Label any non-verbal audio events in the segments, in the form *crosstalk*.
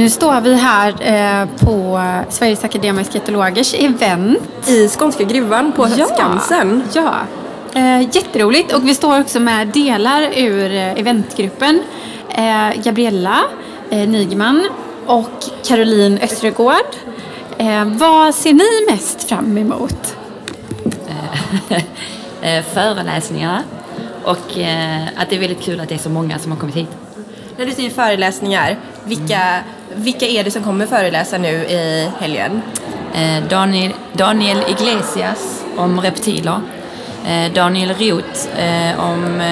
Nu står vi här eh, på Sveriges Akademiska Etologers event. I Skånska gruvan på Skansen. Ja, eh, jätteroligt. Och vi står också med delar ur eh, eventgruppen. Eh, Gabriella eh, Nygman och Caroline Östergård. Eh, vad ser ni mest fram emot? eh, *laughs* föreläsningarna och eh, att det är väldigt kul att det är så många som har kommit hit. När du säger föreläsningar, vilka, vilka är det som kommer föreläsa nu i helgen? Eh, Daniel, Daniel Iglesias om reptiler. Eh, Daniel Roth eh, om,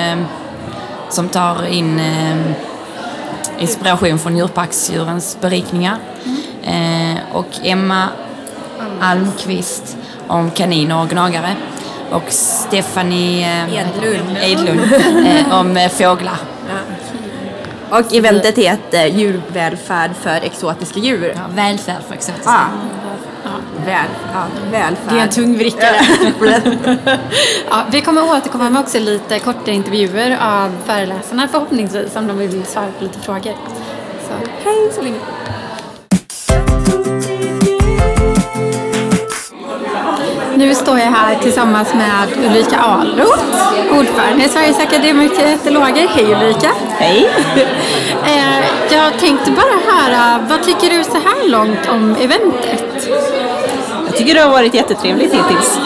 som tar in inspiration från djurparksdjurens berikningar. Och Emma Almqvist om kaniner och gnagare. Och Stephanie Edlund. Edlund om fåglar. Och eventet heter Djurvälfärd för exotiska djur. Ja, välfärd för exotiska. Ah. Väl, ja, välfärd. Det är en tungvrickare. *laughs* ja, vi kommer återkomma med också lite korta intervjuer av föreläsarna förhoppningsvis om de vill svara på lite frågor. Så. Hej så länge. Nu står jag här tillsammans med Ulrika Ahlroth, ordförande i Sveriges Akademiker Etologer. Hej Ulrika! Hej! *laughs* Eh, jag tänkte bara höra, vad tycker du så här långt om eventet? Jag tycker det har varit jättetrevligt hittills.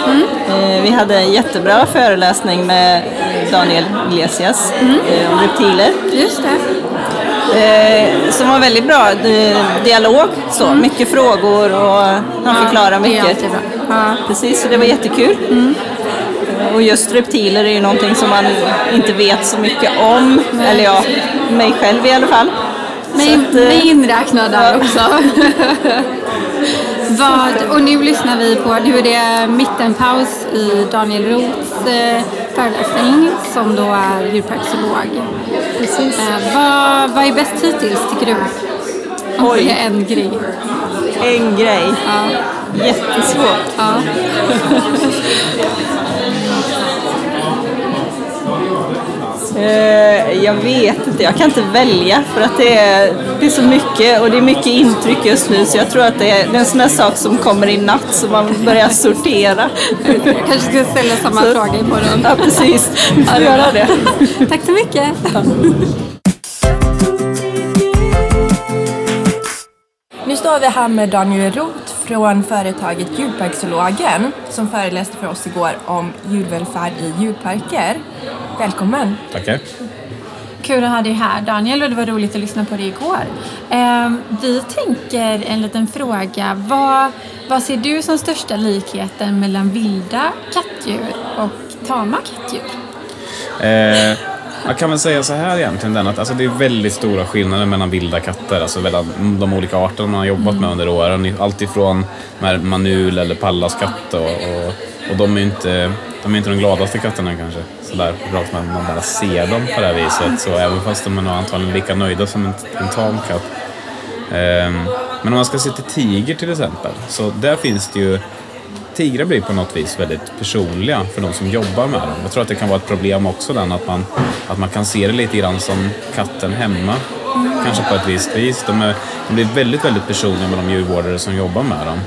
Eh, Vi hade en jättebra föreläsning med Daniel Iglesias eh, om reptiler. Just det. Eh, Som var väldigt bra eh, dialog, så. mycket frågor och han är mycket. Ja. Precis, så det var jättekul. Eh, Och just reptiler är ju någonting som man inte vet så mycket om. Eller ja, mig själv i alla fall. Mig, att, eh, mig inräknad där också. *laughs* Vad, och nu lyssnar vi på, nu är det mittenpaus i Daniel Roths eh, föreläsning som då är djurparksolog. Precis. Eh, vad, vad är bäst hittills tycker du? Om Oj. det är en grej. En grej. Ja. Jättesvårt. Ja. *laughs* Eh, jag vet inte, jag kan inte välja för att det är, det är så mycket och det är mycket intryck just nu så jag tror att det är, det är en sån där sak som kommer i natt så man börjar sortera. Jag kanske ska ställa samma Så- fråga imorgon. Ja precis, vi får göra det. Tack så mycket. Nu står vi här med Daniel Roth från företaget Djurparksologen som föreläste för oss igår om djurvälfärd i djurparker. Välkommen! Tackar. Kul att ha dig här Daniel och det var roligt att lyssna på dig igår. Ehm, vi tänker en liten fråga. Vad, vad ser du som största likheten mellan vilda kattdjur och tama kattdjur? Eh, jag kan väl säga så här egentligen, den, att alltså, det är väldigt stora skillnader mellan vilda katter, alltså mellan de olika arterna man har jobbat med under åren. Allt ifrån de här manul eller pallaskatt och, och, och de är inte, de är inte de gladaste katterna kanske. Sådär rakt man, man bara ser dem på det här viset. Så även fast de är nog antagligen lika nöjda som en, en tam katt. Um, men om man ska se till tiger till exempel, så där finns det ju Tigrar blir på något vis väldigt personliga för de som jobbar med dem. Jag tror att det kan vara ett problem också den att man, att man kan se det lite grann som katten hemma. Kanske på ett visst vis. De, är, de blir väldigt, väldigt personliga med de djurvårdare som jobbar med dem.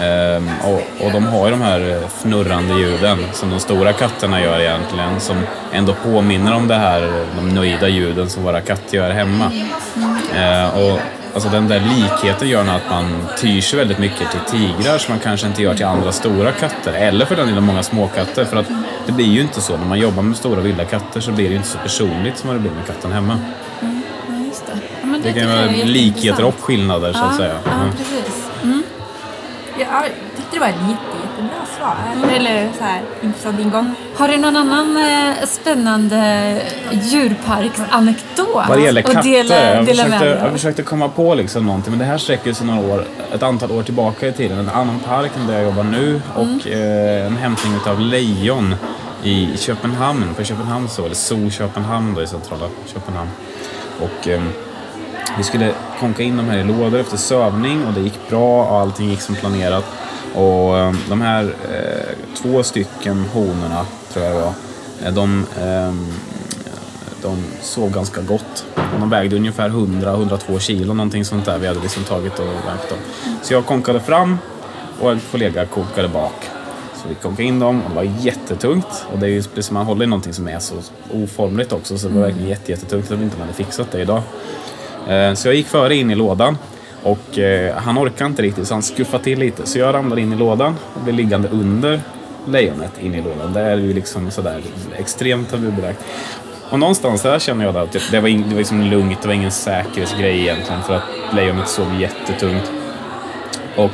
Ehm, och, och de har ju de här eh, fnurrande ljuden som de stora katterna gör egentligen. Som ändå påminner om det här, de nöjda ljuden som våra katter gör hemma. Eh, och alltså den där likheten gör att man tyr sig väldigt mycket till tigrar som man kanske inte gör till andra stora katter. Eller för den delen många småkatter. För att det blir ju inte så. När man jobbar med stora vilda katter så blir det ju inte så personligt som det blir med katten hemma. Just det. Ja, men Det kan ju vara likheter och skillnader så att ja, säga. Ja, Mm. precis. Ja, jag tyckte det var ett jätte, jättebra svar. Eller så här, intressant ingång. Har du någon annan eh, spännande djurparksanekdot? Vad det gäller att katter, dela, jag, dela försökte, jag försökte komma på liksom någonting, men det här sträcker sig några år, ett antal år tillbaka i tiden. En annan park än där jag jobbar nu och eh, en hämtning av lejon i Köpenhamn, på Köpenhamn så, eller Zoo Köpenhamn då i centrala Köpenhamn. Och eh, vi skulle konka in de här i lådor efter sövning och det gick bra och allting gick som planerat. Och eh, de här eh, två stycken honorna, tror jag det var, eh, de, eh, de sov ganska gott. De vägde ungefär 100-102 kilo, någonting sånt där. Vi hade liksom tagit och vägt dem. Så jag konkade fram och en kollega kokade bak. Så vi konkade in dem och det var jättetungt. Och det är ju precis som man håller i någonting som är så oformligt också. Så det var verkligen jättetungt att vi inte hade fixat det idag. Eh, så jag gick före in i lådan och eh, han orkade inte riktigt så han skuffade till lite. Så jag ramlade in i lådan och blev liggande under lejonet in i lådan. Det är ju liksom sådär extremt tabubelagt. Och någonstans där känner jag att det var, in, det var liksom lugnt, det var ingen säkerhetsgrej egentligen för att lejonet sov jättetungt. Och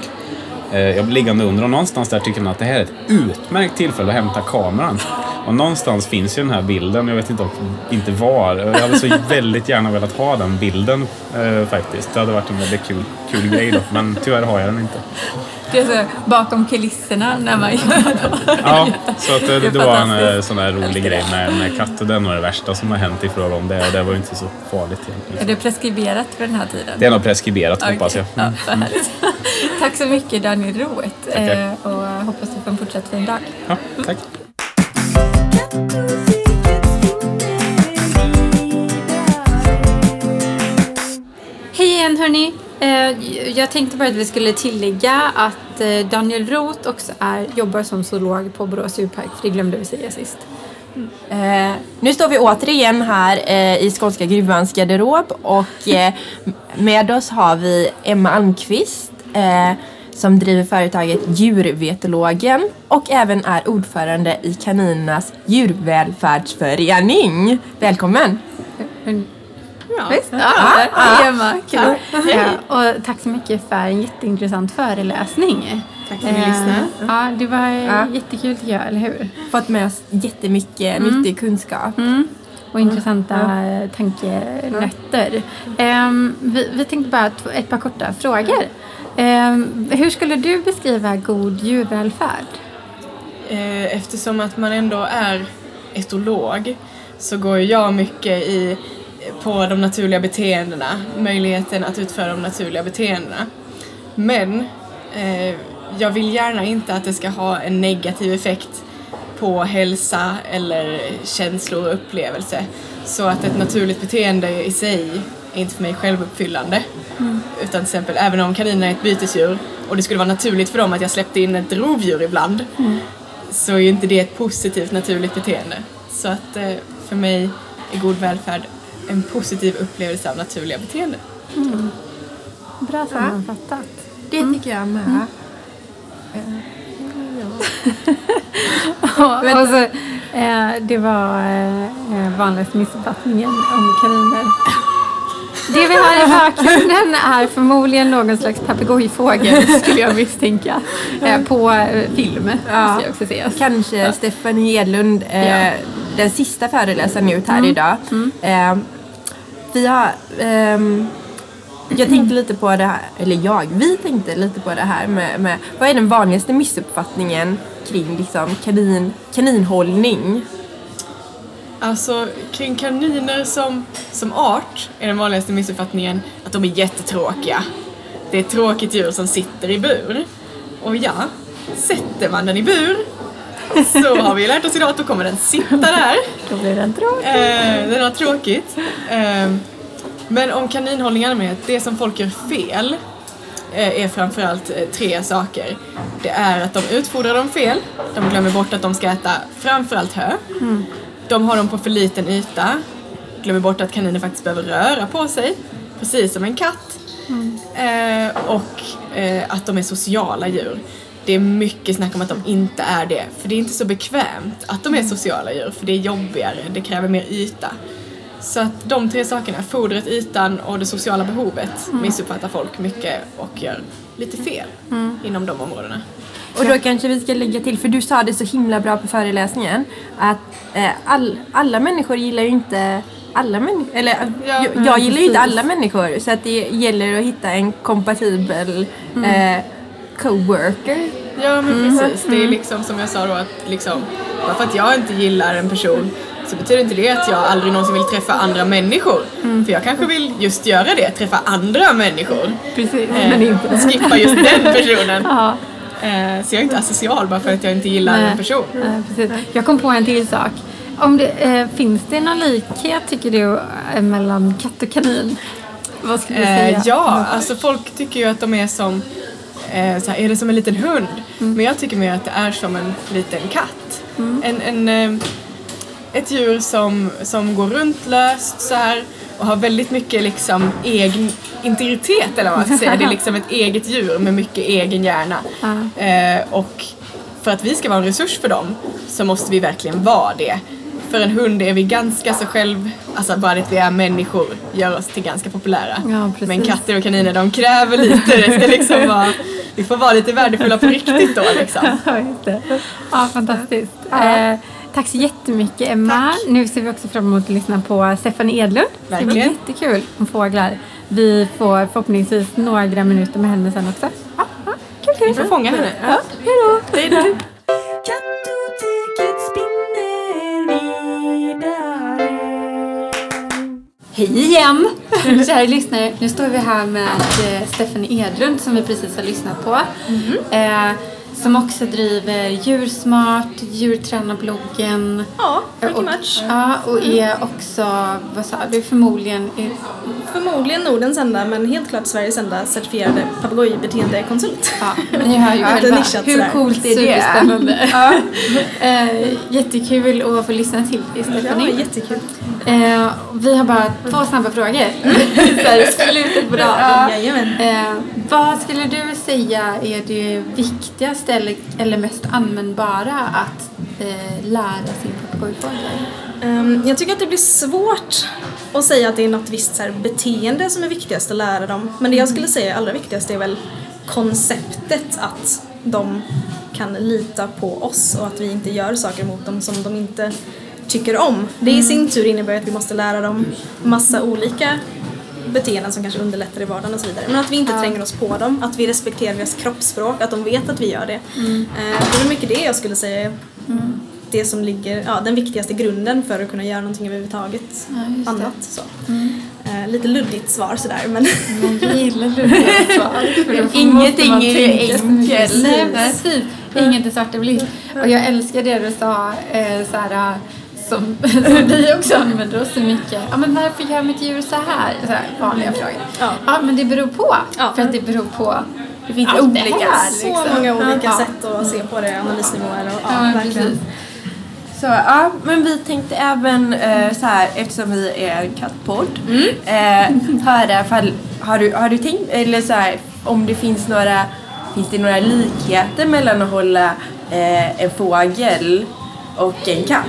eh, jag blev liggande under och någonstans där tycker man att det här är ett utmärkt tillfälle att hämta kameran. Och någonstans finns ju den här bilden, jag vet inte, inte var. Jag hade så *laughs* väldigt gärna velat ha den bilden eh, faktiskt. Det hade varit en väldigt kul, kul grej då, men tyvärr har jag den inte. Det är så bakom kulisserna när man gör Ja, så att det, Det är det var en eh, sån där rolig grej med, med katter. Det är nog det värsta som har hänt i fråga om det. Det var ju inte så farligt Är egentligen. det preskriberat för den här tiden? Det är nog preskriberat hoppas jag. Mm. Ja, härligt. Tack så mycket Daniel Tackar. eh, och hoppas du får en fortsatt fin dag. Ja, tack. Hej igen hörni! Eh, jag tänkte bara att vi skulle tillägga att eh, Daniel Roth också är, jobbar som zoolog på Borås djurpark, för det glömde vi säga sist. Eh, nu står vi återigen här eh, i Skånska Gruvans garderob och eh, med oss har vi Emma Almqvist eh, som driver företaget Djurvetologen och även är ordförande i kaninernas djurvälfärdsförening. Välkommen! Visst? Ja, hej Emma! Kul! Ja, och tack så mycket för en jätteintressant föreläsning. Tack Eh, Ja, det var Ja. jättekul tycker jag, eller hur? Fått med oss jättemycket nyttig kunskap. Mm. Och intressanta eh, tankenötter. Ehm, vi, vi tänkte bara ett par korta frågor. Ehm, hur skulle du beskriva god djurvälfärd? Eh, Eftersom att man ändå är etolog så går jag mycket i, på de naturliga beteendena, möjligheten att utföra de naturliga beteendena. Men eh, jag vill gärna inte att det ska ha en negativ effekt på hälsa eller känslor och upplevelse. Så att ett naturligt beteende i sig inte för mig självuppfyllande. Utan till exempel, även om kaninerna är ett bytesdjur och det skulle vara naturligt för dem att jag släppte in ett rovdjur ibland så är ju inte det ett positivt naturligt beteende. Så att eh, för mig är god välfärd en positiv upplevelse av naturliga beteenden. Bra sammanfattat. Det tycker jag med. *laughs* och så, eh, det var eh, vanligaste missuppfattningen om kaniner. Det vi har i bakgrunden är förmodligen någon slags papegojfågel skulle jag misstänka. Eh, på eh, film, Ja. också säga. Kanske Stephanie Edlund, eh, Ja. den sista föreläsaren ut här idag. Eh, vi har, ehm, jag tänkte lite på det här, eller jag, vi tänkte lite på det här med, med vad är den vanligaste missuppfattningen kring liksom kanin, kaninhållning? Alltså kring kaniner som, som art är den vanligaste missuppfattningen att de är jättetråkiga. Det är ett tråkigt djur som sitter i bur. Och ja, sätter man den i bur så har vi lärt oss idag att då kommer den sitta där. Då blir den tråkig. Eh, den har tråkigt. Eh, men om kaninhållning i allmänhet, det som folk gör fel eh, är framförallt eh, tre saker. Det är att de utfodrar dem fel, de glömmer bort att de ska äta framförallt hö. De har dem på för liten yta, glömmer bort att kaniner faktiskt behöver röra på sig, precis som en katt. Eh, och eh, att de är sociala djur. Det är mycket snack om att de inte är det, för det är inte så bekvämt att de är sociala djur, för det är jobbigare, det kräver mer yta. Så att de tre sakerna, fodret, ytan och det sociala behovet, missuppfattar folk mycket och gör lite fel inom de områdena. Och då kanske vi ska lägga till, för du sa det så himla bra på föreläsningen, att eh, all, alla människor gillar ju inte alla människor, eller Ja, jag, jag gillar ju inte alla människor så att det gäller att hitta en kompatibel eh, coworker. Ja men precis, det är liksom som jag sa då att liksom, bara för att jag inte gillar en person så betyder inte det att jag aldrig någonsin vill träffa andra människor. För jag kanske vill just göra det, träffa andra människor. Precis, Eh, men inte skippa just den personen. *laughs* Eh, så jag är inte asocial bara för att jag inte gillar en person. precis. Jag kom på en till sak. Om det, eh, finns det någon likhet tycker du eh, mellan katt och kanin? Vad skulle du säga? Ja, alltså folk tycker ju att de är som, så här, är det som en liten hund? Men jag tycker mer att det är som en liten katt. En, en, eh, ett djur som, som går runt löst så här och har väldigt mycket liksom egen integritet eller vad man ska säga. Det är liksom ett eget djur med mycket egen hjärna. Eh, och för att vi ska vara en resurs för dem så måste vi verkligen vara det. För en hund är vi ganska så själv, alltså bara det att vi är människor gör oss till ganska populära. Ja. Men katter och kaniner de kräver lite, det ska liksom vara, vi får vara lite värdefulla på riktigt då liksom. *laughs* Ja, det. Ja, fantastiskt. Eh, tack så jättemycket Emma. Nu ser vi också fram emot att lyssna på Stephanie Edlund. Det blir Verkligen. jättekul om fåglar. Vi får förhoppningsvis några minuter med henne sen också. Ja, ja, kul, kul. Vi får fånga henne. Ja, hej då. Kattoteket spinner vidare. Hej igen! Kära lyssnare, nu står vi här med eh, Stephanie Edlund som vi precis har lyssnat på. Eh, som också driver Djursmart, djurtränarbloggen. Ja, pretty och, much. Ja, och är också, vad sa du, förmodligen är, Förmodligen Nordens enda, men helt klart Sveriges enda certifierade papegojbeteendekonsult. Ja, *laughs* ni hör ju Ja, det är själva. nischat Hur sådär. coolt är det? Superspännande. Ja. Eh, jättekul att få lyssna till dig, Ja, Stephanie. jättekul. Eh, vi har bara två snabba frågor. *laughs* Så slutet på dagen. Jajamän. Eh, vad skulle du säga är det viktigaste eller, eller mest användbara att eh, lära sin papegojfågel? Ehm, jag tycker att det blir svårt att säga att det är något visst så här, beteende som är viktigast att lära dem. Men det jag skulle säga är allra viktigast är väl konceptet att de kan lita på oss och att vi inte gör saker mot dem som de inte tycker om. Det i sin tur innebär att vi måste lära dem massa olika beteenden som kanske underlättar i vardagen och så vidare. Men att vi inte tränger oss på dem, att vi respekterar deras kroppsspråk, att de vet att vi gör det. Eh, det är mycket det jag skulle säga är det som ligger, ja, den viktigaste grunden för att kunna göra någonting överhuvudtaget det. annat. Så. Eh, lite luddigt svar sådär men Jag gillar luddiga svar. *laughs* Ingenting är ju enkelt. Nej, precis. Inget är svart eller vitt. Och jag älskar det du sa, eh, så här, som, *laughs* som vi också använder oss så mycket. Ja, men varför gör mitt djur så här? Så här vanliga frågor. Ja. ja, men det beror på. Ja. För att det beror på Det finns det olika. här, så liksom. många olika Ja. sätt att se på det, analysnivåer och ja, Ja, verkligen. precis. Så ja, men vi tänkte även eh, så här eftersom vi är en kattpodd eh, höra ifall, har du, har du tänkt, eller så här, om det finns några, finns det några likheter mellan att hålla eh, en fågel och en katt?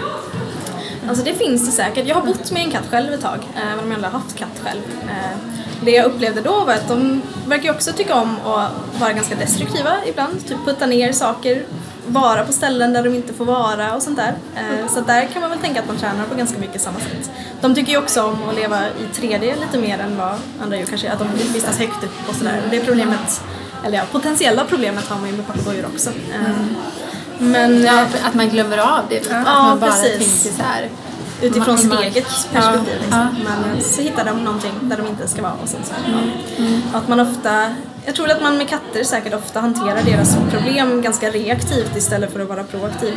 Alltså det finns det säkert. Jag har bott med en katt själv ett tag, eh, även om jag aldrig har haft katt själv. Eh, det jag upplevde då var att de verkar också tycka om att vara ganska destruktiva ibland. Typ putta ner saker, vara på ställen där de inte får vara och sånt där. Eh, så där kan man väl tänka att man tränar på ganska mycket samma sätt. De tycker ju också om att leva i 3D lite mer än vad andra djur kanske gör. Att de vistas högt upp och sådär. Det problemet, eller ja, potentiella problemet har man ju med papegojor också. Mm. Men Ja, att man glömmer av det. Att Ja, man bara precis. tänker så här. utifrån sitt eget perspektiv. Ja, Liksom. ja. Men eh, så hittar de någonting där de inte ska vara. Och sen så, ja. Att man ofta, jag tror att man med katter säkert ofta hanterar deras problem ganska reaktivt istället för att vara proaktiv.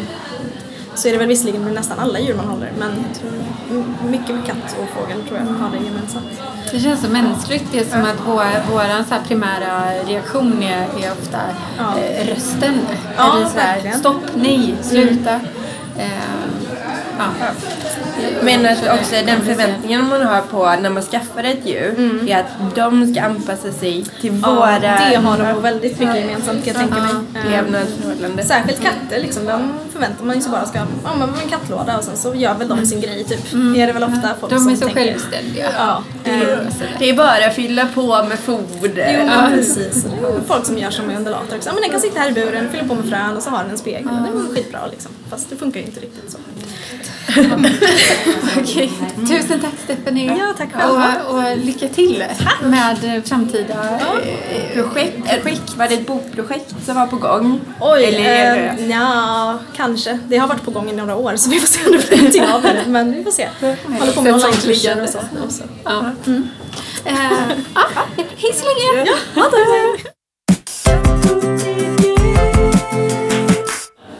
Så är det väl visserligen med nästan alla djur man håller men jag tror, m- mycket med katt och fågel tror jag har det gemensamt. Det känns så mänskligt. Det är som att vår, våran så primära reaktion är, är ofta Ja. eh, rösten. Ja, Eller så här. Stopp, nej, sluta. Eh, ja. Men att också den förväntningen man har på när man skaffar ett djur är att de ska anpassa sig till Ja, våra det har de väldigt mycket gemensamt kan jag tänka mig. Eh, levnadsförhållanden. Särskilt katter liksom, de förväntar man ju sig bara ska, ja men en kattlåda och sen så gör väl de sin grej typ. Är det väl ofta folk De som är så tänker. självständiga. Ja, eh, Det är bara att fylla på med foder. Jo, men precis. Det är folk som gör som med undulater också. Ja, men den kan sitta här i buren, fylla på med frön och så har den en spegel. Det är skitbra liksom. Fast det funkar ju inte riktigt så. *laughs* Okej. Tusen tack Stephanie. Ja, tack och, och lycka till med eh, framtida eh, Projekt, projekt, var det ett bokprojekt som var på gång? Oj, Eller det- eh, ja, kanske. Det har varit på gång i några år så vi får se om det blir någonting av det. Men vi får se. Håller på med onlinekurser och så. Och så. Ja. Eh, ja, hej så länge! Ja, tack.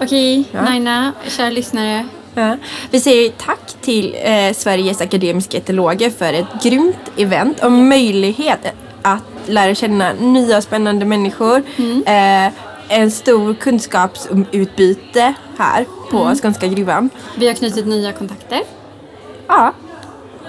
Okej, Naina, kära lyssnare. Ja. Vi säger tack till eh, Sveriges Akademiska Etologer för ett grymt event och möjlighet att lära känna nya spännande människor. Eh, en stor kunskapsutbyte här på Skånska gruvan. Vi har knutit nya kontakter. Ja,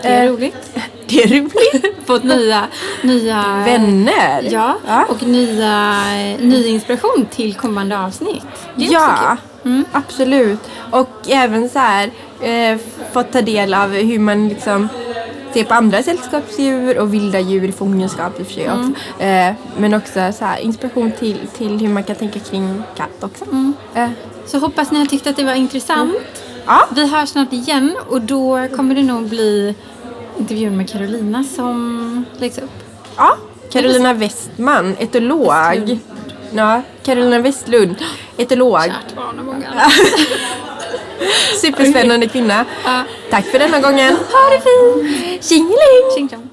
Det är Eh, roligt. *laughs* det är roligt. *laughs* Fått nya, nya Vänner. Ja, Ja. och nya, ny inspiration till kommande avsnitt. Det är också Ja, kul. Mm. absolut. Och även så här eh, fått ta del av hur man liksom ser på andra sällskapsdjur och vilda djur i fångenskap i och för sig Mm. också. Eh, men också så här inspiration till, till hur man kan tänka kring katt också. Mm. Eh, Så hoppas ni har tyckt att det var intressant. ja, Vi hörs snart igen och då kommer det nog bli intervjun med Carolina som läggs upp. ja. Carolina Westman, etolog. Westlund. Ja, Carolina Westlund, etolog. Kärt barn och många *laughs* Superspännande kvinna. Tack för denna gången. Ha det fint! Tjingeling!